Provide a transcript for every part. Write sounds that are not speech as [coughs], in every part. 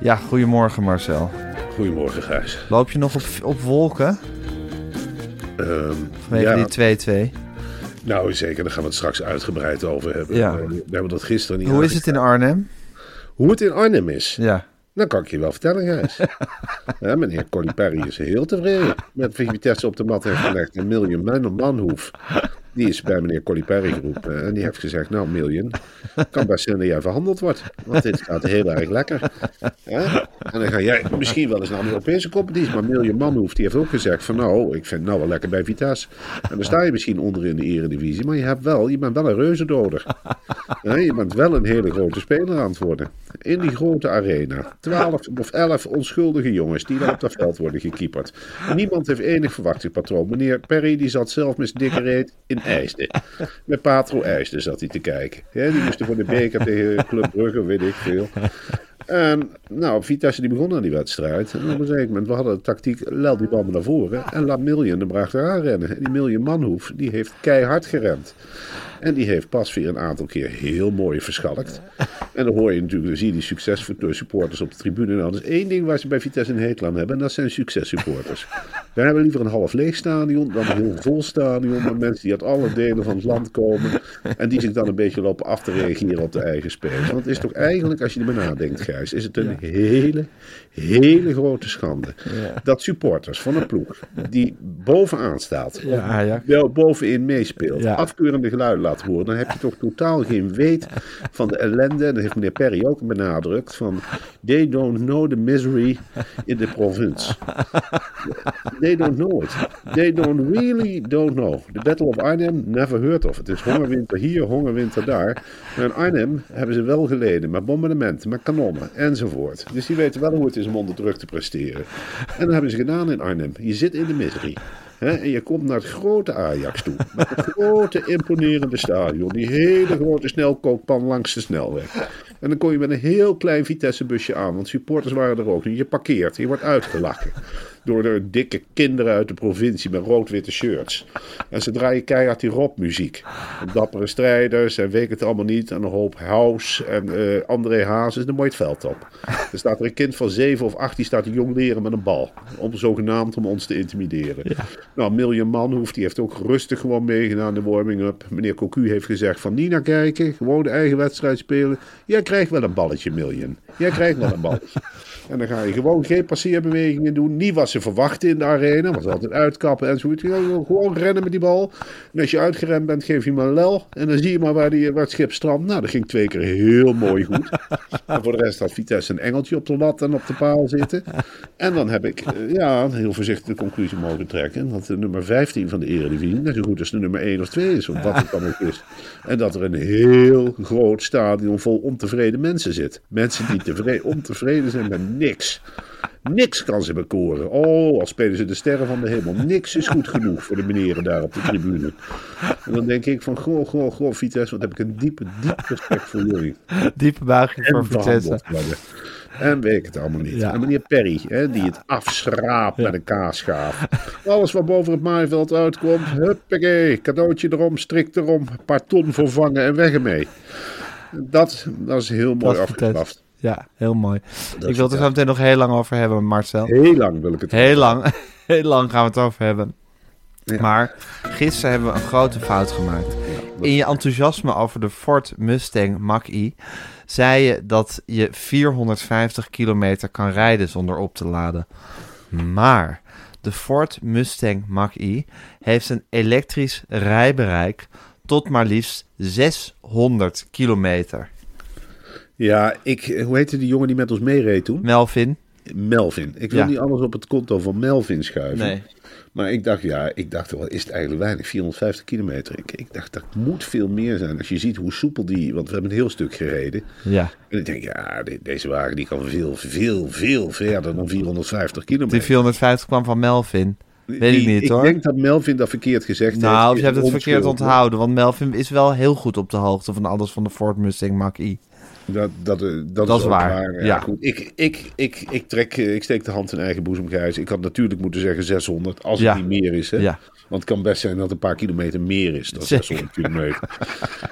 Ja, goedemorgen Marcel. Goedemorgen, Gijs. Loop je nog op, op wolken Ehm, vanwege ja, die 2-2? nou zeker, daar gaan we het straks uitgebreid over hebben. Ja. We hebben dat gisteren niet Hoe is het in Arnhem? Hoe het in Arnhem is? Ja. Dat kan ik je wel vertellen, Gijs. [laughs] ja, meneer Colly Perry is heel tevreden met Vitesse op de mat heeft gelegd. En Million Man Manhoef, die is bij meneer Colly Perry geroepen. En die heeft gezegd, nou Million, kan best zijn dat jij verhandeld wordt. Want dit gaat heel erg lekker. Ja? En dan ga jij misschien wel eens naar een Europese competitie. Maar Million Manhoef, die heeft ook gezegd van nou, ik vind nou wel lekker bij Vitesse. En dan sta je misschien onder in de eredivisie. Maar je, hebt wel, je bent wel een reuzendoder. Ja, je bent wel een hele grote speler aan het worden. In die grote arena. Twaalf of elf onschuldige jongens die daar op dat veld worden gekieperd. Niemand heeft enig verwachtingspatroon. Meneer Perry die zat zelf met dikke reet in IJsden. Met Patro IJsden zat hij te kijken. Ja, die moesten voor de beker tegen Club Brugge, weet ik veel. En nou, Vitesse die begon aan die wedstrijd. En op een gegeven moment, we hadden de tactiek, lel die bal naar voren. En laat Miljen hem achteraan rennen. En die Miljen Manhoef, die heeft keihard gerend. En die heeft pas weer een aantal keer heel mooi verschalkt. En dan hoor je natuurlijk, dan zie je die successupporters op de tribune. Nou, dat is één ding waar ze bij Vitesse in Heetland hebben. En dat zijn successupporters. [laughs] Wij hebben liever een half leeg stadion dan een heel vol stadion. Met mensen die uit alle delen van het land komen. En die zich dan een beetje lopen af te reageren op de eigen spelers. Want het is toch eigenlijk, als je erbij nadenkt, Gijs, is het een hele, hele grote schande. Dat supporters van een ploeg die bovenaan staat, Ja, wel bovenin meespeelt, afkeurende geluiden dan heb je toch totaal geen weet van de ellende. En dat heeft meneer Perry ook benadrukt. Van they don't know the misery in de provincie. They don't know it. They don't really don't know. The Battle of Arnhem, never heard of. Het is hongerwinter hier, hongerwinter daar. Maar in Arnhem hebben ze wel geleden met bombardementen, met kanonnen enzovoort. Dus die weten wel hoe het is om onder druk te presteren. En dat hebben ze gedaan in Arnhem. Je zit in de misery. Hè, en je komt naar het grote Ajax toe. Met het grote, imponerende stadion. Die hele grote snelkookpan langs de snelweg. En dan kom je met een heel klein Vitesse-busje aan. Want supporters waren er ook niet. Je parkeert, je wordt uitgelachen. Door de dikke kinderen uit de provincie met rood-witte shirts. En ze draaien keihard die rockmuziek. Dappere strijders en weet het allemaal niet. En een hoop house en eh, André Hazes. Dan moet je het veld op. Er staat er een kind van 7 of 8 die staat te jong leren met een bal. Om zogenaamd om ons te intimideren. Nou, Miljan Manhoef die heeft ook rustig gewoon meegedaan de warming-up. Meneer Cocu heeft gezegd van niet naar kijken. Gewoon de eigen wedstrijd spelen. Jij krijgt wel een balletje, Miljan. Jij krijgt wel een balletje. [laughs] En dan ga je gewoon geen passeerbewegingen doen. Niet wat ze verwachten in de arena. Ze altijd uitkappen en zo. Gewoon rennen met die bal. En als je uitgerend bent, geef je hem een lel. En dan zie je maar waar, die, waar het schip strandt. Nou, dat ging twee keer heel mooi goed. En voor de rest had Vitesse een engeltje op de lat en op de paal zitten. En dan heb ik eh, ja, heel voorzichtig de conclusie mogen trekken. Dat de nummer 15 van de Eredivisie net zo goed als de nummer 1 of 2 is. Of wat het dan ook is. En dat er een heel groot stadion vol ontevreden mensen zit. Mensen die tevreden, ontevreden zijn met niks. Niks kan ze bekoren. Oh, al spelen ze de sterren van de hemel. Niks is goed genoeg voor de meneren daar op de tribune. En dan denk ik van, goh, goh, goh, Vitesse, wat heb ik een diepe, diep respect voor jullie. Diepe buiging voor Vitesse. En weet ik het allemaal niet. Ja. En meneer Perry, hè, die het afschraapt met een kaasschaaf. Alles wat boven het maaiveld uitkomt, huppakee, cadeautje erom, strik erom, paar ton vervangen en weg ermee. Dat, dat is heel mooi afgestraft. Ja, heel mooi. ik wil het er zo meteen nog heel lang over hebben, Marcel. Heel lang wil ik het Heel lang, [laughs] heel lang gaan we het over hebben. Ja. Maar gisteren hebben we een grote fout gemaakt. In je enthousiasme over de Ford Mustang Mach-E zei je dat je 450 kilometer kan rijden zonder op te laden. Maar de Ford Mustang Mach-E heeft een elektrisch rijbereik tot maar liefst 600 kilometer. Ja, ik, hoe heette die jongen die met ons meereed toen? Melvin? Melvin. Ik wil Ja. niet alles op het konto van Melvin schuiven. Nee. Maar ik dacht, ja, ik dacht, wel, is het eigenlijk weinig? 450 kilometer. Ik, ik dacht, dat moet veel meer zijn. Als je ziet hoe soepel die, want we hebben een heel stuk gereden. Ja. En ik denk, ja, de- deze wagen die kan veel, veel, veel verder dan 450 kilometer. Die 450 kwam van Melvin. Weet ik Die- niet ik hoor. denk dat Melvin dat verkeerd gezegd heeft. Nou, je hebt het verkeerd onthouden, want Melvin is wel heel goed op de hoogte van alles van de Ford Mustang Mach-E. Dat, dat, eh, dat, Dat is waar, Ja, ja. Goed. Ik, ik, ik, ik, trek, eh, ik steek de hand in eigen boezem, Gijs. Ik had natuurlijk moeten zeggen 600, als het niet meer is. Hè? Ja. Want het kan best zijn dat het een paar kilometer meer is dan Zeker. 600 kilometer.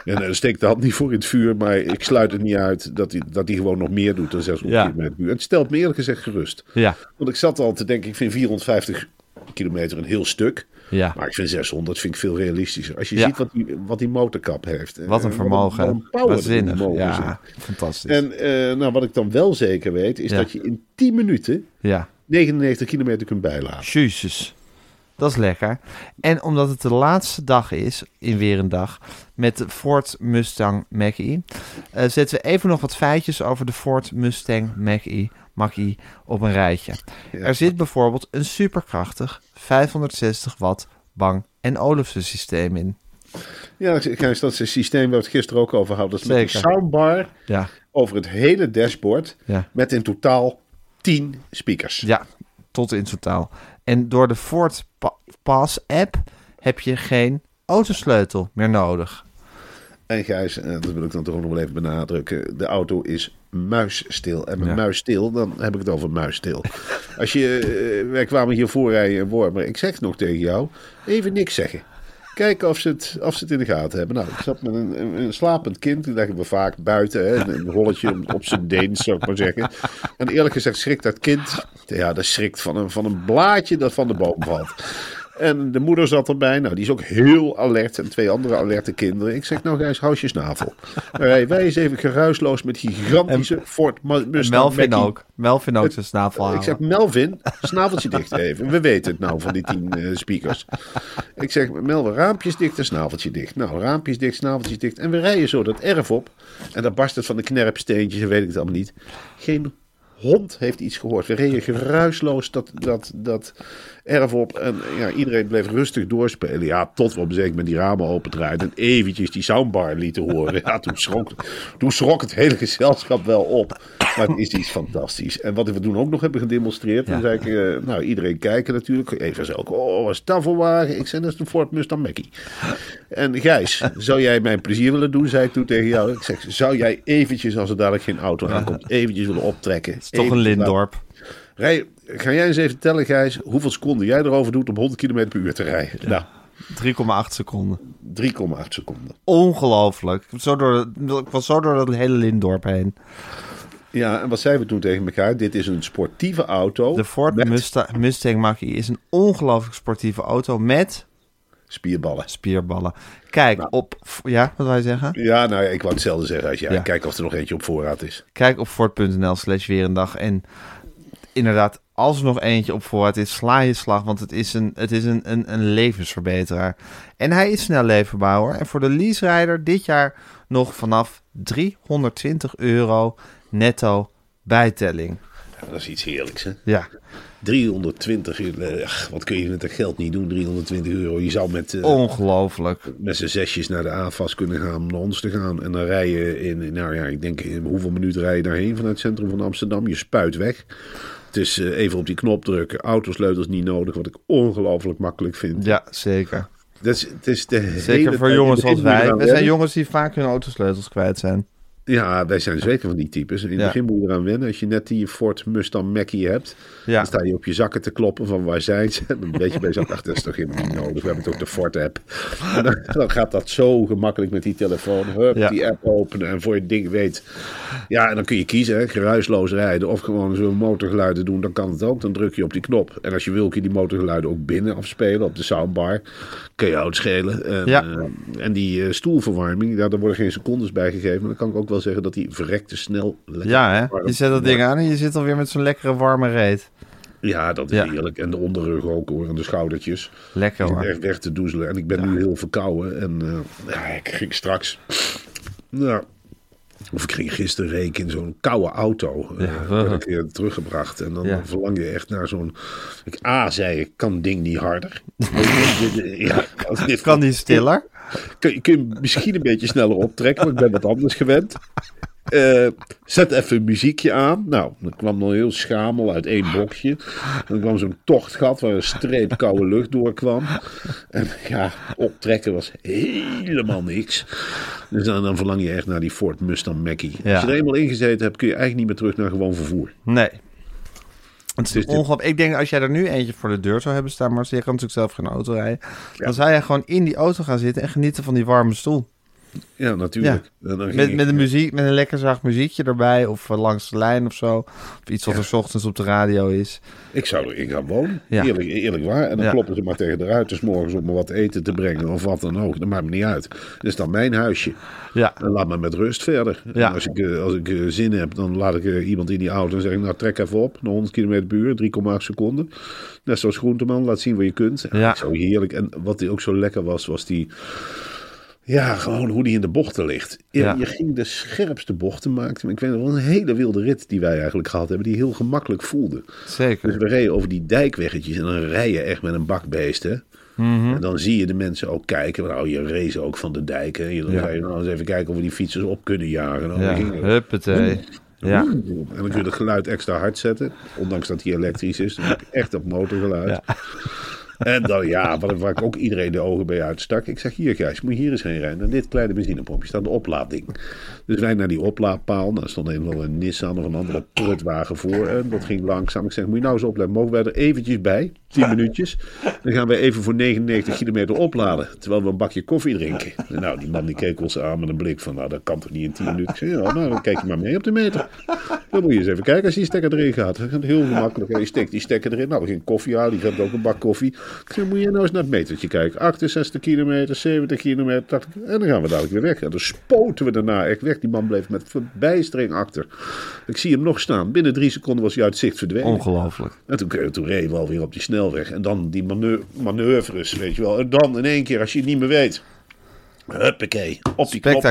en dan steek de hand niet voor in het vuur, maar ik sluit het niet uit dat hij, dat hij gewoon nog meer doet dan 600 Ja. kilometer. En het stelt me eerlijk gezegd gerust. Ja, Want ik zat al te denken, ik vind 450 kilometer een heel stuk. ja. Maar ik vind 600 vind ik veel realistischer. Als je Ja. ziet wat die, wat die motorkap heeft. Wat een Eh, vermogen. Wat een power in die Waanzinnig. motor Ja, zit. fantastisch. En eh, nou, wat ik dan wel zeker weet, is Ja. dat je in 10 minuten Ja, 99 kilometer kunt bijladen. jezus. Dat is lekker. En omdat het de laatste dag is, in weer een dag, met de Ford Mustang Mach-E, eh, zetten we even nog wat feitjes over de Ford Mustang Mach-E, Mach-E op een rijtje. Er zit bijvoorbeeld een superkrachtig 560 watt bang- en olufsensysteem in. Ja, Gijs, dat is een systeem waar we het gisteren ook over hadden. Dat is met een soundbar Ja, over het hele dashboard. Ja. Met in totaal 10 speakers. Ja, tot in totaal. En door de Ford Pa- Pass app heb je geen autosleutel meer nodig. En Gijs, en dat wil ik dan toch nog wel even benadrukken. De auto is muisstil. En met Ja. muisstil, dan heb ik het over muisstil. [laughs] Als je, eh, wij kwamen hier voorrijden in Wormer. Ik zeg nog tegen jou, even niks zeggen. Kijken of ze, het, of ze het in de gaten hebben. Nou, ik zat met een, een, een slapend kind. Die leggen we vaak buiten. Hè, een rolletje op zijn Deens, zou ik maar zeggen. En eerlijk gezegd schrikt dat kind... Ja, dat schrikt van een, van een blaadje dat van de boom valt. En de moeder zat erbij. Nou, die is ook heel alert. En twee andere alerte kinderen. Ik zeg, nou Gijs, hou je snavel. Wij eens even geruisloos met die gigantische Ford Mu- Mustang Melvin ook. Melvin ook zijn snavel Ik houden. zeg, Melvin, snaveltje dicht even. We weten het nou van die tien eh, speakers. Ik zeg, Melvin, raampjes dicht en snaveltje dicht. Nou, raampjes dicht, snaveltjes dicht. En we rijden zo dat erf op. En dan barst het van de knerpsteentjes en weet ik het allemaal niet. Geen hond heeft iets gehoord. We reden geruisloos dat, dat, dat erf op. En ja, iedereen bleef rustig doorspelen. Ja, tot we op een moment die ramen opendraaiden. En eventjes die soundbar lieten horen. Ja, toen schrok, toen schrok het hele gezelschap wel op. Maar het is iets fantastisch. En wat we toen ook nog hebben gedemonstreerd. Toen zei ik, eh, nou iedereen kijken natuurlijk. Even zo, oh wat is dat voor wagen? Ik zei, dat is de Ford Mustang Mach-E. En Gijs, zou jij mij een plezier willen doen? Zei ik toen tegen jou. Ik zeg, zou jij eventjes, als er dadelijk geen auto aankomt, eventjes willen optrekken? Het is toch een Lindorp. Rij, ga jij eens even tellen, Gijs, hoeveel seconden jij erover doet om 100 km per uur te rijden? Nou, 3,8 seconden. 3,8 seconden. Ongelooflijk. Zo door, ik was zo door dat hele Lindorp heen. Ja, en wat zeiden we toen tegen elkaar? Dit is een sportieve auto. De Ford met Mustang, Mustang Mach-E is een ongelooflijk sportieve auto met spierballen. spierballen. Kijk op... Ja, wat wil je zeggen? Ja, nou ja, ik wou hetzelfde zeggen als jij. Ja. Kijk of er nog eentje op voorraad is. Kijk op ford.nl slash weer een dag. En inderdaad, als er nog eentje op voorraad is, sla je slag. Want het is een, het is een, een, een levensverbeteraar. En hij is snel leverbaar hoor. En voor de leaserijder dit jaar nog vanaf 320 euro netto bijtelling. Dat is iets heerlijks, hè? Ja, 320 euro. Ach, wat kun je met dat geld niet doen? 320 euro. Je zou met, eh, ongelooflijk. met z'n zesjes naar de AFAS kunnen gaan om naar ons te gaan. En dan rij je in, nou ja, ik denk, in hoeveel minuten rij je daarheen vanuit het centrum van Amsterdam? Je spuit weg. Is eh, even op die knop drukken. Autosleutels niet nodig, wat ik ongelooflijk makkelijk vind. Ja, zeker. Dat is, het is de hele Zeker voor jongens je wij. We zijn jongens die vaak hun autosleutels kwijt zijn. Ja, wij zijn zeker van die types. In het Ja. begin moet je eraan wennen. Als je net die Ford Mustang Mach-E hebt, Ja. dan sta je op je zakken te kloppen van waar zijn ze. [laughs] En dan weet je bij jezelf, ach, dat is toch helemaal niet nodig. We hebben toch de Ford-app. [laughs] Dan, dan gaat dat zo gemakkelijk met die telefoon. Hup, Ja. die app openen en voor je ding weet. Ja, en dan kun je kiezen, hè, geruisloos rijden of gewoon zo'n motorgeluiden doen. Dan kan het ook. Dan druk je op die knop. En als je wil, kun je die motorgeluiden ook binnen afspelen op de soundbar. Kun je uitschelen. En, Ja. eh, en die eh, stoelverwarming, daar worden geen secondes bij gegeven. Maar dan kan ik ook wel zeggen dat die verrekte snel lekker Ja, hè? warm Je zet dat ding aan en je zit alweer met zo'n lekkere warme reet. Ja, dat is Ja. heerlijk. En de onderrug ook hoor, en de schoudertjes. Lekker hoor. echt weg te doezelen. En ik ben nu heel verkouden. En eh, ja, ik ging straks... Ja, of ik ging gisteren reken in zo'n koude auto. eh Ja. werd ik weer teruggebracht. En dan Ja. verlang je echt naar zo'n... Ik, A, zei ik, kan ding niet harder? [laughs] ja, dit Kan die stiller? Kun, je- kun je misschien een beetje sneller optrekken, want ik ben wat anders gewend. Eh, zet even een muziekje aan. Nou, dan kwam dan heel schamel uit één blokje. Dan kwam zo'n tochtgat waar een streep koude lucht doorkwam. En ja, optrekken was helemaal niks. Dus dan, dan verlang je echt naar die Ford Mustang. Ja. Als je er eenmaal ingezeten hebt, kun je eigenlijk niet meer terug naar gewoon vervoer. Nee. Het is dit- ongelooflijk. Ik denk als jij er nu eentje voor de deur zou hebben staan, maar je kan natuurlijk zelf geen auto rijden. Dan zou jij gewoon in die auto gaan zitten en genieten van die warme stoel. Ja, natuurlijk. En dan Met, met, een muziek, met een lekker zacht muziekje erbij. Of eh, langs de lijn of zo. Of iets wat er 's ochtends op de radio is. Ik zou erin gaan wonen. Ja. Eerlijk, eerlijk waar. En dan kloppen ze maar tegen de ruiten 's morgens om me wat eten te brengen. Of wat dan ook. Dat maakt me niet uit. Dat is dan mijn huisje. Ja. En laat me met rust verder. En Ja. als ik, eh, als ik eh, zin heb, dan laat ik iemand in die auto en zeg ik, nou trek even op. Naar 100 km per uur, 3,8 seconden. Net zoals Groenteman, laat zien wat je kunt. Ja. Zo heerlijk. En wat die ook zo lekker was, was die... Ja, gewoon hoe die in de bochten ligt. Je, Ja. je ging de scherpste bochten maken. Ik weet nog wel een hele wilde rit die wij eigenlijk gehad hebben. Die heel gemakkelijk voelde. Dus Zeker. we reden over die dijkweggetjes en dan rij je echt met een bakbeest, hè. Mhm. En dan zie je de mensen ook kijken. Nou, je race ook van de dijk, hè. Je- Dan Ja. ga je nou eens even kijken of we die fietsers op kunnen jagen. Nou, Ja, ging huppatee. Ja. En dan kun je het geluid extra hard zetten. Ondanks dat hij elektrisch is. Dan heb je echt op motorgeluid. Ja. En dan, ja, waar, ik ook iedereen de ogen bij uitstak. Ik zeg, hier Gijs, moet je hier eens heen rijden. En dit kleine benzinepompje staat een oplaadding. Dus wij naar die oplaadpaal. Er stond een of een Nissan of een andere prutwagen voor. En dat ging langzaam. Ik zeg, moet je nou eens opletten. Mogen wij er eventjes bij? 10 minuutjes. Dan gaan wij even voor 99 kilometer opladen. Terwijl we een bakje koffie drinken. En nou, die man die keek ons aan met een blik van, nou, dat kan toch niet in 10 minuten. Ik zeg, ja, nou, dan kijk je maar mee op de meter. Dan moet je eens even kijken als die stekker erin gaat. Dat gaat heel gemakkelijk. Je steekt die stekker erin. Nou, we gingen koffie halen. Die gaat ook een bak koffie. Ik zeg, moet je nou eens naar het metertje kijken. 68 kilometer, 70 kilometer, 80. En dan gaan we dadelijk weer weg. En dan spoten we daarna echt weg. Die man bleef met verbijstering achter. Ik zie hem nog staan. Binnen drie seconden was hij uit zicht verdwenen. Ongelooflijk. En toen, toen reden we alweer op die snelweg. En dan die manoeuvres, weet je wel. En dan in één keer, als je het niet meer weet. Huppakee, op die knop.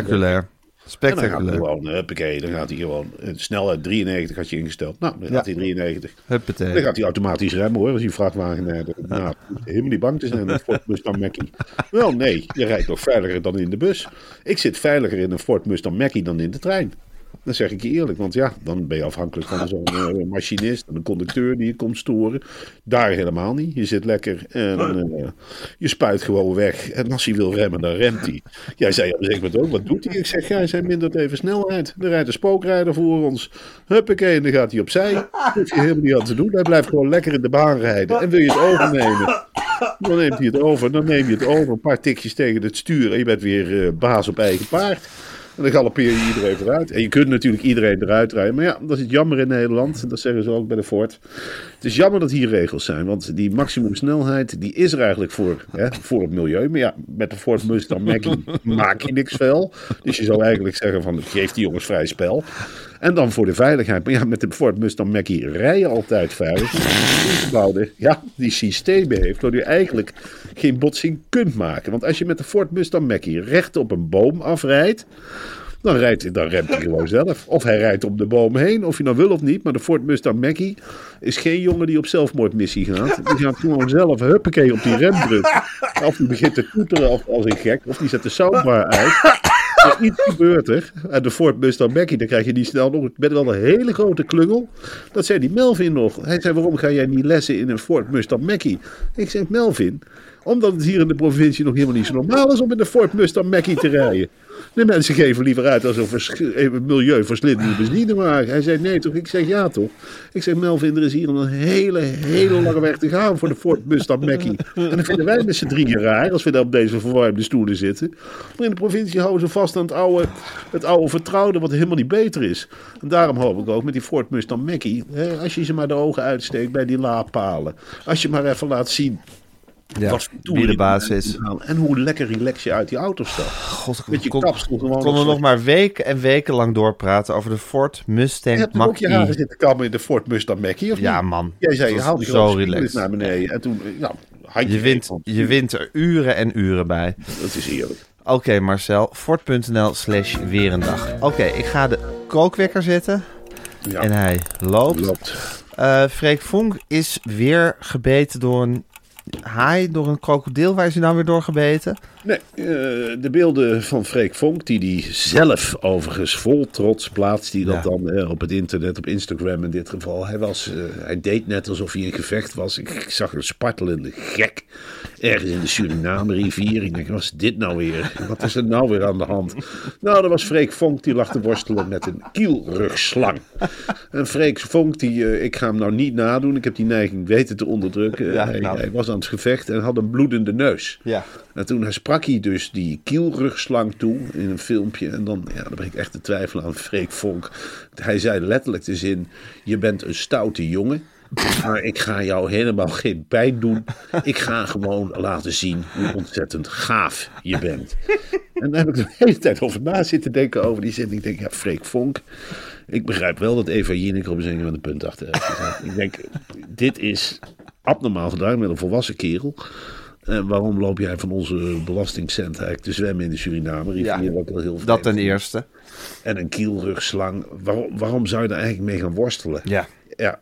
Spectaculair. En dan gaat gewoon, huppakee, dan gaat hij gewoon. eh, Snelheid 93 had je ingesteld. Nou, dan gaat hij 93. Dan Huppatee. gaat hij automatisch remmen hoor, als die vrachtwagen naar de, nou, helemaal niet bang te zijn met Ford Mustang Mach-E. Wel nee, je rijdt nog veiliger dan in de bus. Ik zit veiliger in een Ford Mustang Mach-E dan in de trein. Dat zeg ik je eerlijk, want ja, dan ben je afhankelijk van zo'n eh, [laughs] machinist en een conducteur die je komt storen. Daar helemaal niet. Je zit lekker en eh, je spuit gewoon weg. En als hij wil remmen, dan remt hij. Jij zei op een gegeven moment ook, wat doet hij? Ik zeg, jij zei mindert even snelheid. Er rijdt een spookrijder voor ons. Huppakee, en dan gaat hij opzij. Dat hoeft hij helemaal niet aan te doen. Hij blijft gewoon lekker in de baan rijden. En wil je het overnemen? Dan neemt hij het over. Dan neem je het over. Een paar tikjes tegen het stuur. En je bent weer eh, baas op eigen paard. En dan galoppeer je iedereen eruit. En je kunt natuurlijk iedereen eruit rijden. Maar ja, dat is het jammer in Nederland. Dat zeggen ze ook bij de Ford. Het is jammer dat hier regels zijn. Want die maximumsnelheid, die is er eigenlijk voor, hè, voor het milieu. Maar ja, met de Ford Mustang maak je niks fel. Dus je zou eigenlijk zeggen van, geef die jongens vrij spel. En dan voor de veiligheid. Maar ja, met de Ford Mustang Mach-E rij je altijd veilig. Ingebouwde, ja, die systemen heeft, waardoor je eigenlijk geen botsing kunt maken. Want als je met de Ford Mustang Mach-E recht op een boom afrijdt, dan, rijdt, dan remt hij gewoon zelf. Of hij rijdt om de boom heen, of je nou wil of niet. Maar de Ford Mustang Mach-E is geen jongen die op zelfmoordmissie gaat. Die gaat gewoon zelf huppakee op die rem drukken. Of die begint te toeteren of, als een gek. Of die zet de soundbar uit. Er iets gebeurt er. De Ford Mustang Mach-E, dan krijg je niet snel nog. Ik ben wel een hele grote klungel. Dat zei die Melvin nog. Hij zei, waarom ga jij niet lessen in een Ford Mustang Mach-E? Ik zeg, Melvin, omdat het hier in de provincie nog helemaal niet zo normaal is om in de Fort Mustang Mach-E te rijden. De mensen geven liever uit als een eh, milieuverslindende benzine maken. Hij zei nee toch? Ik zeg ja toch? Ik zeg Melvin, er is hier een hele, hele lange weg te gaan voor de Ford Mustang Mackie. En dat vinden wij met z'n drieën raar als we daar op deze verwarmde stoelen zitten. Maar in de provincie houden ze vast aan het oude, het oude vertrouwde wat helemaal niet beter is. En daarom hoop ik ook met die Ford Mustang Mackie, hè, als je ze maar de ogen uitsteekt bij die laadpalen. Als je maar even laat zien Ja, toeren de die baas mensen is. halen. En hoe lekker relax je uit die auto stapt. God, Met je kon, kapsel gewoon konden op nog maar weken en weken lang doorpraten over de Ford Je Mustang hebt toch ook je haren Mach-E. zitten kammen in de Ford Mustang Mackie, of Ja, niet? man. Jij zei, je haalt was die zo relaxed. naar beneden. En toen, ja, handje Je wint, je wint er uren en uren bij. Dat is eerlijk. Oké Marcel, fort.nl slash weer een dag. Oké, ik ga de kookwekker zetten. Ja, En hij loopt. loopt. Eh Freek Vonk is weer gebeten door een haai, door een krokodil. Waar is hij nou weer door gebeten? Nee, eh, de beelden van Freek Vonk, die hij zelf overigens vol trots plaatst, die dat Ja. dan eh, op het internet, op Instagram in dit geval. Hij, was, eh, hij deed net alsof hij in gevecht was. Ik, ik zag een spartelende gek ergens in de Suriname-rivier. Ik denk, wat is dit nou weer? Wat is er nou weer aan de hand? Nou, dat was Freek Vonk, die lag te worstelen met een kielrugslang. En Freek Vonk, die, eh, ik ga hem nou niet nadoen. Ik heb die neiging weten te onderdrukken. Ja, hij, nou. hij was aan het gevecht en had een bloedende neus. Ja. En toen sprak hij dus die kielrugslang toe in een filmpje. En dan, ja, dan ben ik echt te twijfelen aan Freek Vonk. Hij zei letterlijk de zin: Je bent een stoute jongen. Maar ik ga jou helemaal geen pijn doen. Ik ga gewoon laten zien hoe ontzettend gaaf je bent. En daar heb ik de hele tijd over na zitten denken over die zin. Ik denk, ja, Freek Vonk. Ik begrijp wel dat Eva Jinek op een zin met een punt achter heeft. Ik denk, dit is abnormaal gedaan met een volwassen kerel. En waarom loop jij van onze belastingcent eigenlijk te zwemmen in de Suriname? rivier, Ja, heel Dat ten eerste. En een kielrugslang. Waarom, waarom zou je daar eigenlijk mee gaan worstelen? Ja. Ja.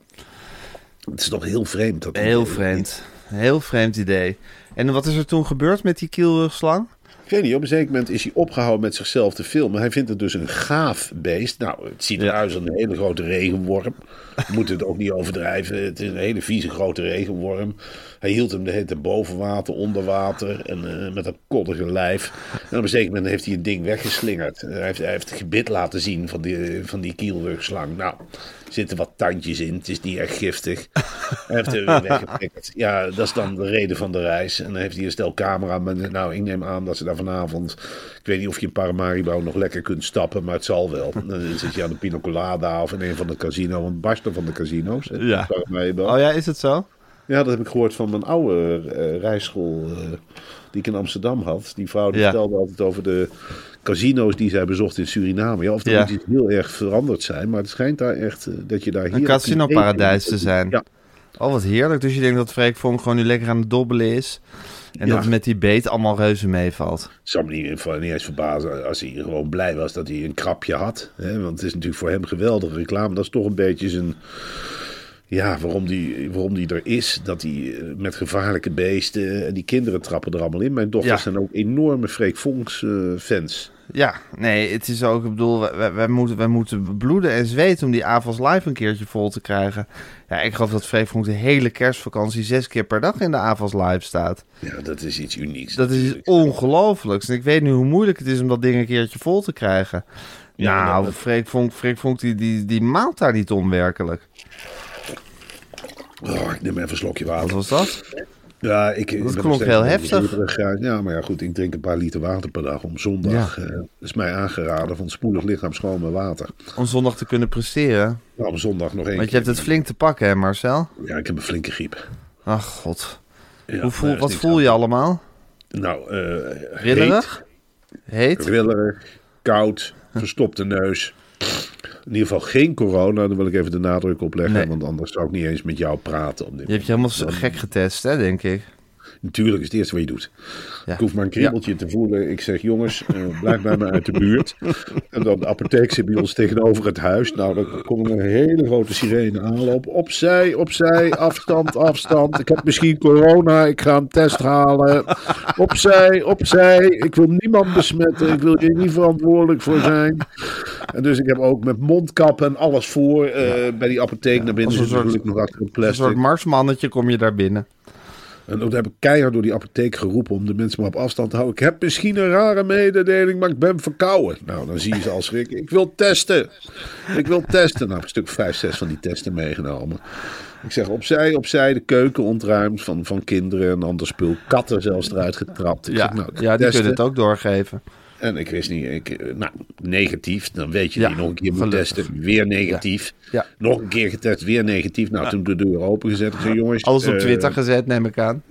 Het is toch heel vreemd. Dat Heel vreemd. Heel vreemd idee. En wat is er toen gebeurd met die kielrugslang? Ik weet niet, op een zeker moment is hij opgehouden met zichzelf te filmen. Hij vindt het dus een gaaf beest. Nou, het ziet eruit als een hele grote regenworm. We moeten het ook niet overdrijven. Het is een hele vieze grote regenworm. Hij hield hem de hele tijd boven water, onder water en eh, met een koddige lijf. En op een zeker moment heeft hij een ding weggeslingerd. Hij heeft, hij heeft het gebit laten zien van die, van die kielrugslang. Nou, er zitten wat tandjes in. Het is niet echt giftig. Hij heeft weer weggepikt. Ja, dat is dan de reden van de reis. En dan heeft hij een stel cameramen. Nou, ik neem aan dat ze daar vanavond... Ik weet niet of je in Paramaribo nog lekker kunt stappen, maar het zal wel. Dan zit je aan de Pina Colada of in een van de casino. Want barsten van de casino's. hè, Ja. Paramaribo. Oh ja, is het zo? Ja, dat heb ik gehoord van mijn oude eh, rijschool eh, die ik in Amsterdam had. Die vrouw die Ja. vertelde altijd over de casino's die zij bezocht in Suriname. Ja, of dat Ja. moet iets heel erg veranderd zijn, maar het schijnt daar echt eh, dat je daar hier... Een casino-paradijs te zijn. Ja, Oh, wat heerlijk. Dus je denkt dat Freek Vonk gewoon nu lekker aan het dobbelen is. En Ja. dat het met die beet allemaal reuze meevalt. Zou me niet, niet eens verbazen als hij gewoon blij was dat hij een krapje had. Hè? Want het is natuurlijk voor hem geweldige reclame. Dat is toch een beetje zijn... Ja, waarom die, waarom die er is. Dat hij eh, met gevaarlijke beesten... En die kinderen trappen er allemaal in. Mijn dochters Ja. zijn ook enorme Freek Vonks eh, fans. Ja, nee, het is ook, ik bedoel, wij, wij- wij moeten, wij moeten bloeden en zweten om die avonds live een keertje vol te krijgen. Ja, ik geloof dat Freek Vonk de hele kerstvakantie zes keer per dag in de avonds live staat. Ja, dat is iets unieks. Dat is iets ongelooflijks. En ik weet nu hoe moeilijk het is om dat ding een keertje vol te krijgen. Ja, nou, dat- Freek Vonk, Freek Vonk die, die, die maalt daar niet om werkelijk. Oh, ik neem even een slokje Wat water. was dat? Ja, ik, nog klonk heel heftig. Ja, maar ja, goed, ik drink een paar liter water per dag om zondag. eh, dat is mij aangeraden van spoedig lichaam schoon met water. Om zondag te kunnen presteren. Nou, om zondag nog één Want je hebt het flink te pakken, hè Marcel? Ja, ik heb een flinke griep. Ach god. Ja, Hoe voel, wat voel je allemaal? Nou, eh Rillerig? Heet? heet, rillerig, koud, verstopte neus. In ieder geval geen corona, daar wil ik even de nadruk op leggen. Nee. Want anders zou ik niet eens met jou praten. Op dit Je hebt je helemaal zo gek getest, hè, denk ik. Natuurlijk is het eerste wat je doet. Ja. Ik hoef maar een kriebeltje te voelen. Ik zeg, jongens, eh, blijf bij me uit de buurt. En dan de apotheek zit bij ons tegenover het huis. Nou, dan komt een hele grote sirene aanlopen. Opzij, opzij, afstand, afstand. Ik heb misschien corona, ik ga een test halen. Opzij, opzij. Ik wil niemand besmetten. Ik wil hier niet verantwoordelijk voor zijn. En dus ik heb ook met mondkap en alles voor eh, bij die apotheek naar binnen. Als een Zit soort- gelukkig nog achter een Een plastic. soort marsmannetje kom je daar binnen. En toen heb ik keihard door die apotheek geroepen om de mensen maar op afstand te houden. Ik heb misschien een rare mededeling, maar ik ben verkouden. Nou, dan zie je ze al schrikken. Ik wil testen. Ik wil testen. Nou, heb ik een stuk vijf, zes van die testen meegenomen. Ik zeg opzij, opzij, de keuken ontruimd van, van kinderen en ander spul. Katten zelfs eruit getrapt. Ik Ja, zeg, nou, ja die testen. kunnen het ook doorgeven. En ik wist niet, ik, eh, nou, negatief. Dan weet je Ja, die nog een keer moet gelukkig. testen. Weer negatief. Ja. Nog een keer getest, weer negatief. Nou, toen de deur opengezet. Ik zei, jongens. Alles op eh, Twitter gezet, neem ik aan.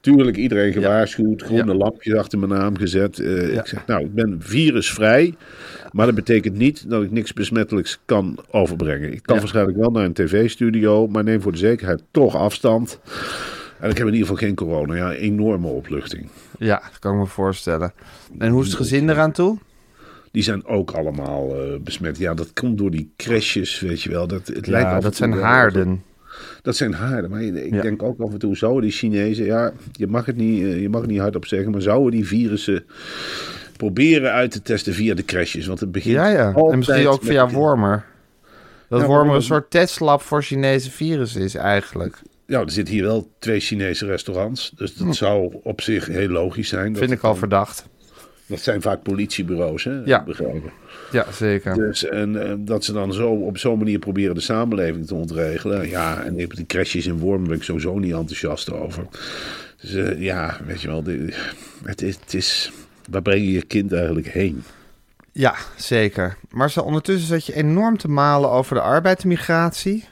Tuurlijk, iedereen gewaarschuwd. Groene lampjes achter mijn naam gezet. Eh. Ik zeg, nou, ik ben virusvrij. Maar dat betekent niet dat ik niks besmettelijks kan overbrengen. Ik kan waarschijnlijk wel naar een tv-studio. Maar neem voor de zekerheid toch afstand. En ik heb in ieder geval geen corona. Ja, enorme opluchting. Ja, dat kan ik me voorstellen. En hoe is het gezin eraan toe? Die zijn ook allemaal eh, besmet. Ja, dat komt door die crashes, weet je wel. Dat, het lijkt Ja, en dat zijn haarden. Dat zijn haarden. Maar ik Ja. denk ook af en toe, zouden die Chinezen... Ja, je mag het niet, eh, je mag het niet hardop zeggen... maar zouden die virussen proberen uit te testen via de crashes? Want het begint Ja, ja. En misschien ook via Wormer. Dat Ja, Wormer een soort testlab voor Chinese virussen is eigenlijk. Ja, er zitten hier wel twee Chinese restaurants. Dus dat zou op zich heel logisch zijn. Dat Hm. Vind ik al verdacht. Dat zijn vaak politiebureaus, hè? Ja. Begrepen. Ja, zeker. Dus, en eh, dat ze dan zo op zo'n manier proberen de samenleving te ontregelen. Ja, en die crashes in Wormen ben ik sowieso niet enthousiast over. Dus eh, ja, weet je wel, de- het, is, het is... Waar breng je je kind eigenlijk heen? Ja, zeker. Maar zo, ondertussen zat je enorm te malen over de arbeidsmigratie.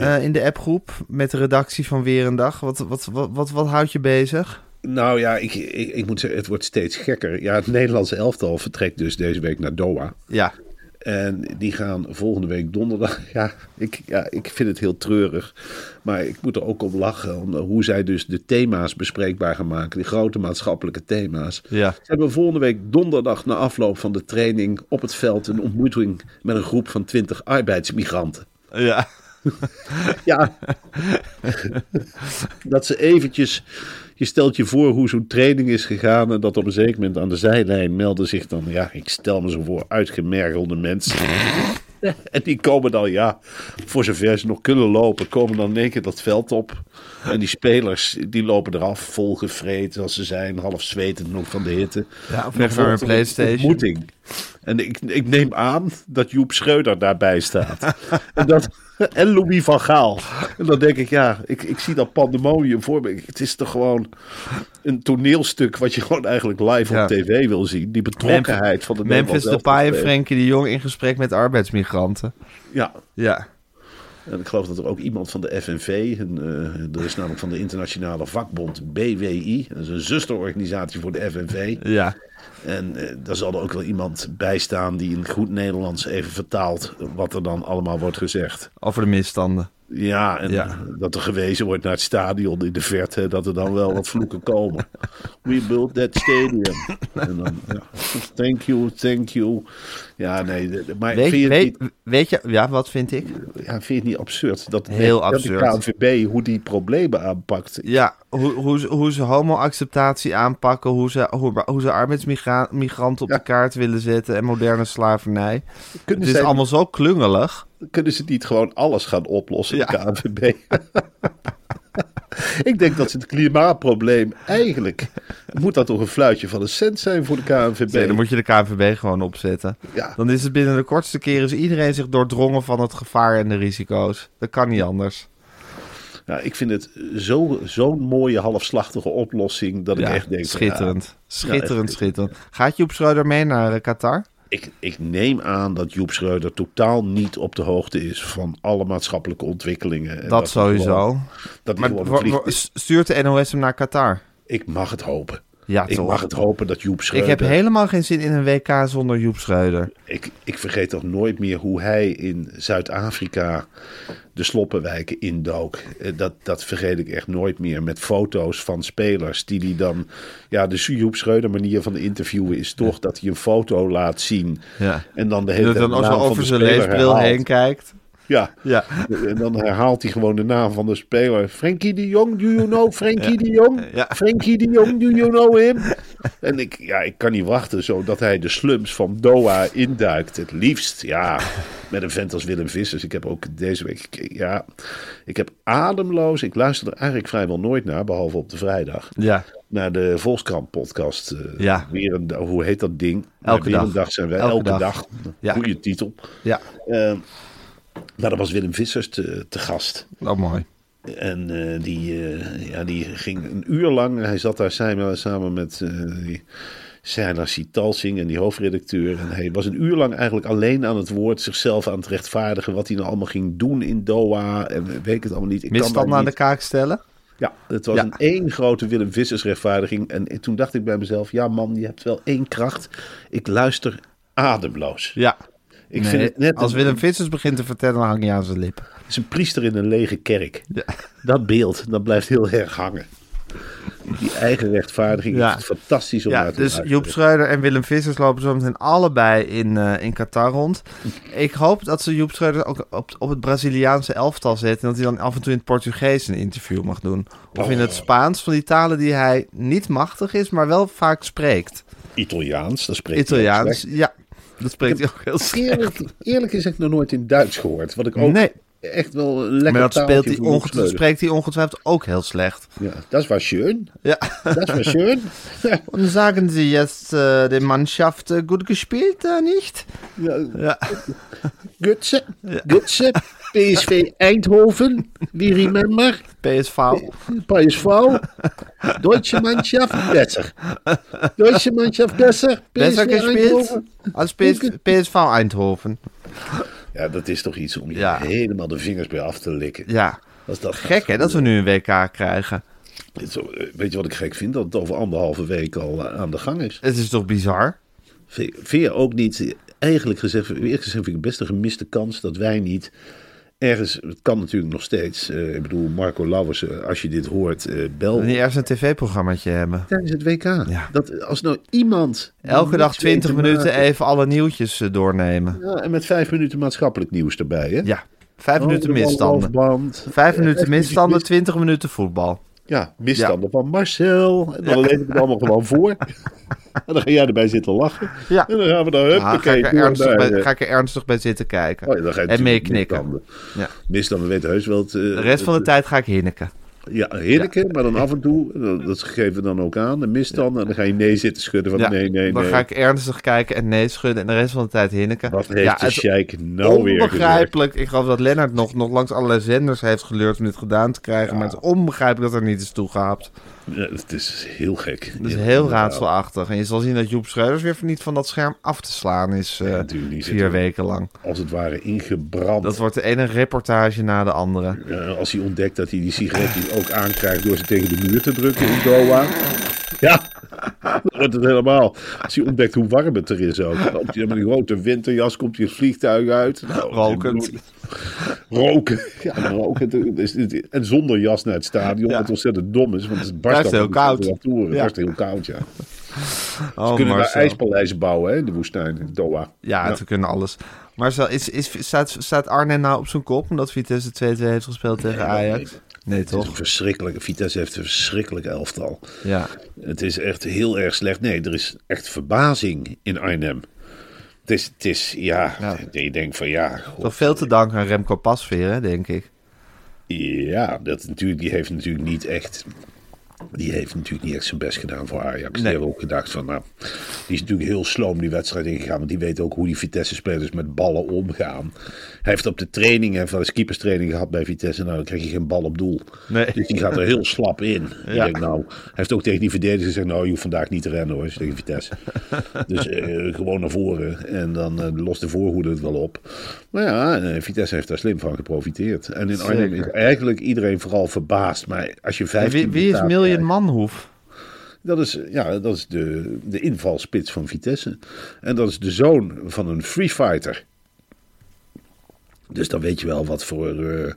Eh, in de appgroep met de redactie van Weer een Dag. Wat, wat, wat, wat, wat houdt je bezig? Nou ja, ik, ik, ik moet zeggen, het wordt steeds gekker. Ja, het Nederlandse elftal vertrekt dus deze week naar Doha. Ja, En die gaan volgende week donderdag. [laughs] Ja ik, ja, ik vind het heel treurig. Maar ik moet er ook op lachen. Om, hoe zij dus de thema's bespreekbaar gaan maken. Die grote maatschappelijke thema's. ja. Ze hebben volgende week donderdag na afloop van de training op het veld een ontmoeting met een groep van 20 arbeidsmigranten. Ja. [laughs] Ja, dat ze eventjes. Je stelt je voor hoe zo'n training is gegaan. En dat op een zeker moment aan de zijlijn melden zich dan. Ja, ik stel me zo voor, uitgemergelde mensen. [laughs] En die komen dan, ja, voor zover ze nog kunnen lopen, komen dan in één keer dat veld op. En die spelers, die lopen eraf, vol gevreten als ze zijn, half zwetend nog van de hitte. Ja, of naar een PlayStation. ontmoeting. En ik, ik neem aan dat Joep Schreuder daarbij staat. [laughs] en, dat, en Louis van Gaal. En dan denk ik, ja, ik, ik zie dat pandemonium voor me. Het is toch gewoon een toneelstuk wat je gewoon eigenlijk live Ja. op tv wil zien. Die betrokkenheid van de Memphis Depay en. Frenkie de Jong in gesprek met arbeidsmigranten. Ja, Ja. En ik geloof dat er ook iemand van de FNV, een, eh, er is namelijk van de internationale vakbond BWI, dat is een zusterorganisatie voor de FNV. Ja. En eh, daar zal er ook wel iemand bij staan die in goed Nederlands even vertaalt wat er dan allemaal wordt gezegd. Over de misstanden. Ja, en Ja. dat er gewezen wordt naar het stadion in de verte, dat er dan wel wat vloeken komen. We built that stadium. [laughs] En dan, ja, thank you, thank you. Ja, nee, maar Weet, vind, je weet, niet, weet je, ja, wat vind ik? ja, vind je het niet absurd? Dat, Heel dat absurd. de KNVB hoe die problemen aanpakt. Ja, hoe, hoe, ze- hoe ze homo-acceptatie aanpakken, hoe ze, hoe, hoe ze arbeidsmigranten op Ja. de kaart willen zetten en moderne slavernij. Kunnen, Het is zij- allemaal zo klungelig. kunnen ze niet gewoon alles gaan oplossen, Ja. de KNVB? [laughs] Ik denk dat ze het klimaatprobleem eigenlijk... Moet dat toch een fluitje van een cent zijn voor de KNVB? Nee, dan moet je de KNVB gewoon opzetten. Ja. Dan is het binnen de kortste keren is iedereen zich doordrongen van het gevaar en de risico's. Dat kan niet anders. Ja, ik vind het zo- zo'n mooie halfslachtige oplossing dat ik Ja, echt denk... schitterend. ja, schitterend, schitterend. Gaat Joep Schreuder mee naar eh, Qatar? ik, ik neem aan dat Joep Schreuder totaal niet op de hoogte is van alle maatschappelijke ontwikkelingen. En Dat hij sowieso. gewoon- dat Maar stuurt de NOS hem naar Qatar? Ik mag het hopen. Ja, ik toch. mag het hopen dat Joep Ik Schreuder... heb helemaal geen zin in een WK zonder Joep Schreuder. Ik, ik vergeet toch nooit meer hoe hij in Zuid-Afrika de sloppenwijken indook. Eh, Dat, dat vergeet ik echt nooit meer. Met foto's van spelers die die dan... Ja, de Joep Schreuder manier van interviewen is toch dat hij een foto laat zien. Ja. En dan de hele dan tijd zo naam van over zijn leesbril heen kijkt. Ja. Ja. En dan herhaalt hij gewoon de naam van de speler. Frenkie de Jong, do you know Frenkie de Jong? Ja. Frenkie de Jong, do you know him? En ik, ja, ik kan niet wachten zodat hij de slums van Doha induikt. Het liefst, ja, met een vent als Willem Vissers. Ik heb ook deze week, gekeken. ja, ik heb ademloos, ik luister er eigenlijk vrijwel nooit naar, behalve op de vrijdag. Ja. Naar de Volkskrant podcast. eh, Ja. Weer een, hoe heet dat ding? Elke dag. zijn we, Elke elke, dag. dag. Ja. Goeie titel. Ja. Eh, maar daar was Willem Vissers te, te gast. Oh, mooi. En eh, die, eh, ja, die ging een uur lang. Hij zat daar samen, samen met uh, Seiler Sitalsing en die hoofdredacteur. En hij was een uur lang eigenlijk alleen aan het woord. Zichzelf aan het rechtvaardigen. Wat hij nou allemaal ging doen in Doha. En weet ik het allemaal niet. Ik kan Misstand aan de kaak stellen? Ja, het was Ja. een één grote Willem Vissers rechtvaardiging. En toen dacht ik bij mezelf. Ja man, je hebt wel één kracht. Ik luister ademloos. Ja. Ik Nee, vind het net als een- Willem Vissers begint te vertellen, dan hang je aan zijn lippen. Het is een priester in een lege kerk. Ja. Dat beeld, dat blijft heel erg hangen. Die eigen rechtvaardiging Ja. is het fantastisch om Ja, naar te dus. Joep Schreuder en Willem Vissers lopen zo meteen allebei in, eh, in Qatar rond. Ik hoop dat ze Joep Schreuder ook op, op het Braziliaanse elftal zetten. En dat hij dan af en toe in het Portugees een interview mag doen. Of in Oh. het Spaans, van die talen die hij niet machtig is, maar wel vaak spreekt. Italiaans, dat spreekt Italiaans, ja. Dat spreekt hij ook heel slecht. Eerlijk, eerlijk is ik nog nooit in Duits gehoord. Wat ik ook Nee. echt wel een lekker Maar dat speelt hij ongetwijfeld, spreekt hij ongetwijfeld ook heel slecht. Ja, dat was schön. Ja. Dat was schön. [laughs] Und sagen Sie jetzt äh, de Mannschaft äh, gut gespielt, äh, nicht? ja, Ja. Gutse, Gutse, PSV Eindhoven, wie remember? PSV. PSV, Deutsche Mannschaft, besser. Deutsche Mannschaft, besser. Besser PSV gespielt als PS PSV Eindhoven. Ja, dat is toch iets om je Ja. helemaal de vingers bij af te likken. Ja. Als dat Gek hè, dat we nu een WK krijgen. Eh, Weet je wat ik gek vind? Dat het over anderhalve week al eh, aan de gang is. Het is toch bizar? Vind je ook niet, eh, eigenlijk gezegd, eerlijk gezegd vind ik het best een gemiste kans dat wij niet ergens, het kan natuurlijk nog steeds, eh, ik bedoel Marco Lauwers, als je dit hoort, eh, bel we niet ergens een tv-programmaatje hebben. tijdens het WK. Ja. Dat, als nou iemand... Elke dag niks 20 weet te minuten maken- even alle nieuwtjes eh, doornemen. Ja, en met vijf minuten maatschappelijk nieuws erbij, hè? Ja, vijf minuten Oh, de misstanden. Vijf minuten misstanden, mis- 20 minuten voetbal. Ja, misstanden van Marcel. En dan lees ik het allemaal gewoon voor. [laughs] En dan ga jij erbij zitten lachen. Ja. En dan gaan we dan Ah, ga, huppakee ik er ernstig bij, eh, ga ik er ernstig bij zitten kijken. Oh ja, dan ga je en meeknikken. misstanden. Ja. Misstanden weten heus wel. Het, eh, De rest van de tijd ga ik hinniken. Ja, heerlijke, maar dan af en toe, dat- geven we dan ook aan, de misstanden. En dan ga je nee zitten schudden van Ja, nee, nee, dan ga ik ernstig kijken en nee schudden en de rest van de tijd hinniken. Wat heeft ja, de sheik nou weer onbegrijpelijk. Ik geloof dat Lennart nog, nog langs allerlei zenders heeft geleurd om dit gedaan te krijgen. Maar het is onbegrijpelijk dat er niet is toegehaald. Ja, het is heel gek. Dat is heel raadselachtig. En je zal zien dat Joep Schreuders weer niet van dat scherm af te slaan is. eh, vier er- weken lang. Als het ware ingebrand. Dat wordt de ene reportage na de andere. Als hij ontdekt dat hij die sigaret ook aankrijgt door ze tegen de muur te drukken in Doha. Ja, dan wordt het helemaal. Als hij ontdekt hoe warm het er is ook. Komt hij met een grote winterjas, komt hij het vliegtuig uit. Nou, Rokend. Roken. [laughs] Ja, roken. En zonder jas naar het stadion. Ja. Wat ontzettend dom is, want het barst dan heel koud. Het Ja. barst heel koud, ja. Oh, Ze kunnen daar Marcel. ijspaleizen bouwen hè, in de woestijn, in Doha. Ja, ze kunnen alles. Marcel, is, is, staat, staat Arne nou op zijn kop omdat Vitesse 2-2 heeft gespeeld tegen Ajax? Nee, Het is toch? een verschrikkelijke. Vitesse heeft een verschrikkelijk elftal. Ja. Het is echt heel erg slecht. Nee, er is echt verbazing in Arnhem. Het is, het is ja, Ja. je denkt van ja, god, Toch veel te danken aan Remco Pasveer, hè, denk ik. ja, dat natuurlijk, die heeft natuurlijk niet echt, die heeft natuurlijk niet echt zijn best gedaan voor Ajax. Die Nee. hebben ook gedacht van, nou, die is natuurlijk heel sloom die wedstrijd ingegaan, want die weet ook hoe die Vitesse-spelers met ballen omgaan. Hij heeft op de training, hij heeft wel eens keeperstraining gehad bij Vitesse, nou dan krijg je geen bal op doel. Nee. Dus die gaat er heel slap in. [laughs] Ja. Ik denk, nou, hij heeft ook tegen die verdediger gezegd, nou, je hoeft vandaag niet te rennen hoor, tegen Vitesse. [laughs] dus eh, gewoon naar voren en dan eh, lost de voorhoede het wel op. Maar ja, eh, Vitesse heeft daar slim van geprofiteerd. En in Arnhem is eigenlijk iedereen vooral verbaasd. Maar als je En 15 wie, wie is Miljan Manhoef? Dat is, ja, dat is de, de invalspits van Vitesse. En dat is de zoon van een free fighter. Dus dan weet je wel wat voor eh,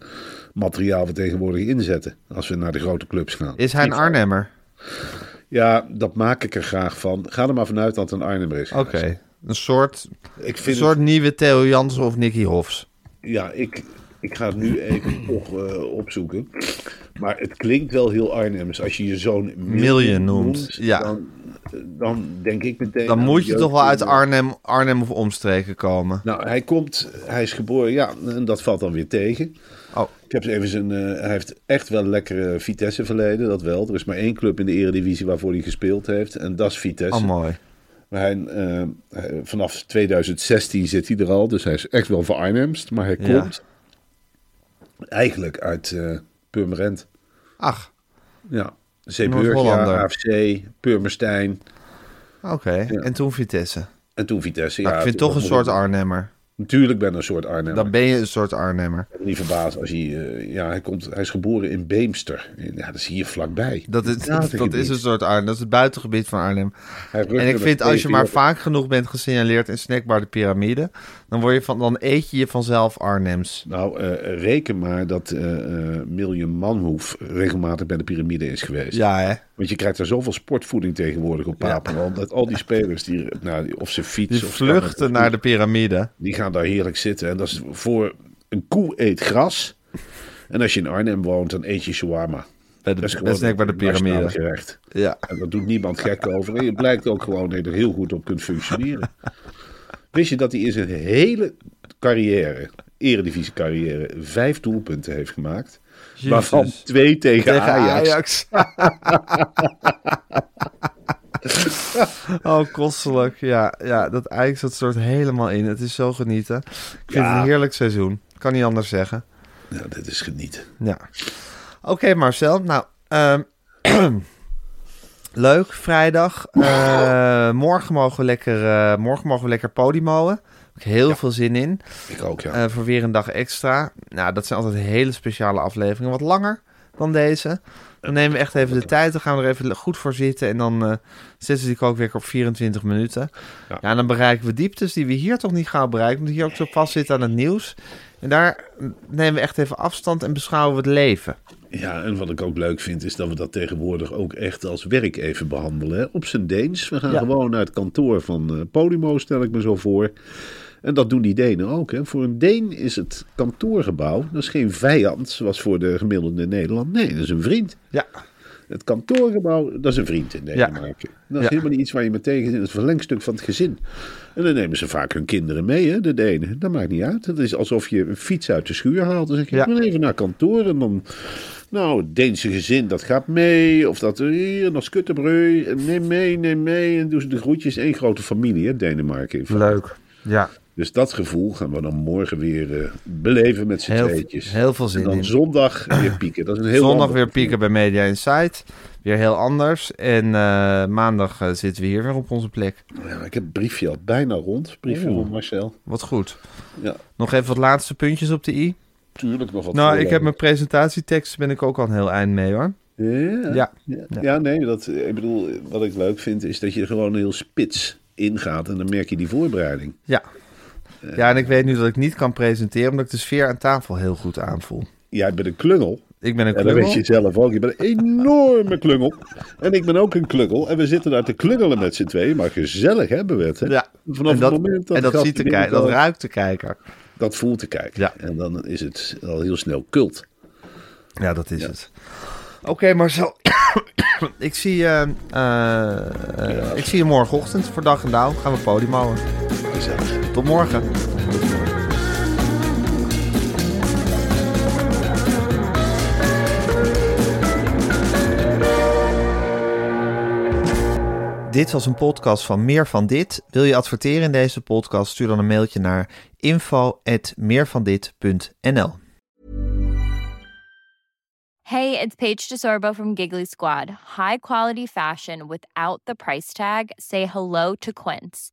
materiaal we tegenwoordig inzetten. Als we naar de grote clubs gaan. Is hij een Arnhemmer? Ja, dat maak ik er graag van. Ga er maar vanuit dat het een Arnhemmer is. Oké. Een soort, Ik een vind soort het- nieuwe Theo Jansen of Nicky Hofs. ja, ik, Ik ga het nu even [clears throat] toch eh, opzoeken. Maar het klinkt wel heel Arnhems. Als je je zoon Million noemt, ja. Dan, dan denk ik meteen... Dan moet je toch wel uit Arnhem, Arnhem of omstreken komen. Nou, hij komt, hij is geboren, ja, en dat valt dan weer tegen. Oh, Ik heb even zijn, eh, hij heeft echt wel lekkere Vitesse verleden, dat wel. Er is maar één club in de eredivisie waarvoor hij gespeeld heeft en dat is Vitesse. oh mooi. Maar hij, eh, hij- vanaf 2016 zit hij er al, dus hij is echt wel voor Arnhemst. Maar hij Ja. komt eigenlijk uit eh Purmerend. Ach, Ja, Zeeburgia. AFC, Purmerstein oké. En toen Vitesse. en toen Vitesse. Maar ja, ik vind toch een soort Arnhemmer. Natuurlijk ben ik een soort Arnhem. Dan ben je een soort Arnhemmer. Ik ben niet verbaasd als hij... eh, ja, hij, komt, hij is geboren in Beemster. Ja, dat is hier vlakbij. Dat is, [laughs] dat is een soort Arnhem. Dat is het buitengebied van Arnhem. En ik vind als je maar vaak genoeg bent gesignaleerd in Snackbar de Pyramide, dan, word je van, dan eet je je vanzelf Arnhems. Nou, eh, reken maar dat Miljoen Manhoef regelmatig bij de piramide is geweest. Ja, hè? Want je krijgt er zoveel sportvoeding tegenwoordig op Papendal. Dat al die spelers, die, nou, die- of ze Die fietsen... of vluchten naar de piramide. Die gaan daar heerlijk zitten. En dat is voor... Een koe eet gras. En als je in Arnhem woont, dan eet je shawarma. Bij de, Dat is bij Snackbar de Pyramide. gerecht. Ja. En dat doet niemand gek over. En je blijkt ook gewoon dat je er heel goed op kunt functioneren. Wist je dat hij in zijn hele carrière, eredivisie carrière, vijf doelpunten heeft gemaakt? Waarvan twee tegen, Tegen Ajax. Ajax. [laughs] oh, kostelijk. Ja, ja, dat Ajax dat soort helemaal in. Het is zo genieten. Ik vind het een heerlijk seizoen. Kan niet anders zeggen. Ja, dit is genieten. Ja. Oké, Marcel. Nou, ehm, [clears throat] leuk. Vrijdag. Eh, morgen, mogen we lekker, eh, morgen mogen we lekker podimoen. Heb ik heel veel zin in. Ik ook, ja. Eh, voor weer een dag extra. Nou, dat zijn altijd hele speciale afleveringen. Wat langer dan deze. Dan nemen we echt even de tijd. Dan gaan we er even goed voor zitten. En dan eh zetten we die ook weer op 24 minuten. Ja. Ja. en dan bereiken we dieptes die we hier toch niet gauw bereiken. Omdat hier ook zo vast zit aan het nieuws. En daar nemen we echt even afstand en beschouwen we het leven. Ja, en wat ik ook leuk vind, is dat we dat tegenwoordig ook echt als werk even behandelen. Hè? Op zijn Deens. We gaan Ja. gewoon naar het kantoor van eh, Podimo, stel ik me zo voor. En dat doen die Denen ook. Hè? Voor een Deen is het kantoorgebouw, dat is geen vijand, zoals voor de gemiddelde Nederland. Nee, dat is een vriend. Ja, Het kantoorgebouw, dat is een vriend in Denemarken. Dat is Ja. helemaal niet iets waar je met tegen zit. Een verlengstuk van het gezin. En dan nemen ze vaak hun kinderen mee, hè, de Denen. Dat maakt niet uit. Het is alsof je een fiets uit de schuur haalt. Dan zeg je, Ja. ik even naar kantoor. En dan, nou, het Deense gezin, dat gaat mee. Of dat hier, naar Skuttebreu. En Neem mee, neem mee. En doen ze de groetjes. Eén grote familie, hè, Denemarken. in leuk. Ja, Dus dat gevoel gaan we dan morgen weer eh, beleven met z'n tweetjes. heel veel en zin dan in. zondag [clears throat] weer pieken. Dat is een heel Zondag weer pieken bij Media Insight. Weer heel anders. En eh, maandag eh, zitten we hier weer op onze plek. Ja, ik heb het briefje al bijna rond. Briefje Oeh. van Marcel. Wat goed. Ja, Nog even wat laatste puntjes op de i. tuurlijk nog wat Nou, ik heb mijn presentatietekst, ben ik ook al een heel eind mee hoor. Ja, Ja. ja. ja, nee, dat, ik bedoel, wat ik leuk vind is dat je er gewoon heel spits ingaat en dan merk je die voorbereiding. Ja. Ja, en ik weet nu dat ik niet kan presenteren, omdat ik de sfeer aan tafel heel goed aanvoel. Jij bent een klungel. Ik ben een En dat klungel. weet je zelf ook. Je bent een enorme klungel. En ik ben ook een klungel. En we zitten daar te klungelen met z'n tweeën. Maar gezellig hebben we het. Hè? Ja. Vanaf en dat, het moment dat en dat, ziet de kijker, dat ruikt de kijker. Dat voelt de kijker. Ja. En dan is het al heel snel cult. Ja, dat is het. Oké, Marcel. [coughs] ik, zie, eh, eh, ik zie je morgenochtend voor dag en dauw. Gaan we podium houden. Tot morgen. Dit was een podcast van Meer van Dit. Wil je adverteren in deze podcast? Stuur dan een mailtje naar info@meervandit.nl. Hey, it's Paige DeSorbo from Giggly Squad. High quality fashion without the price tag. Say hello to Quince.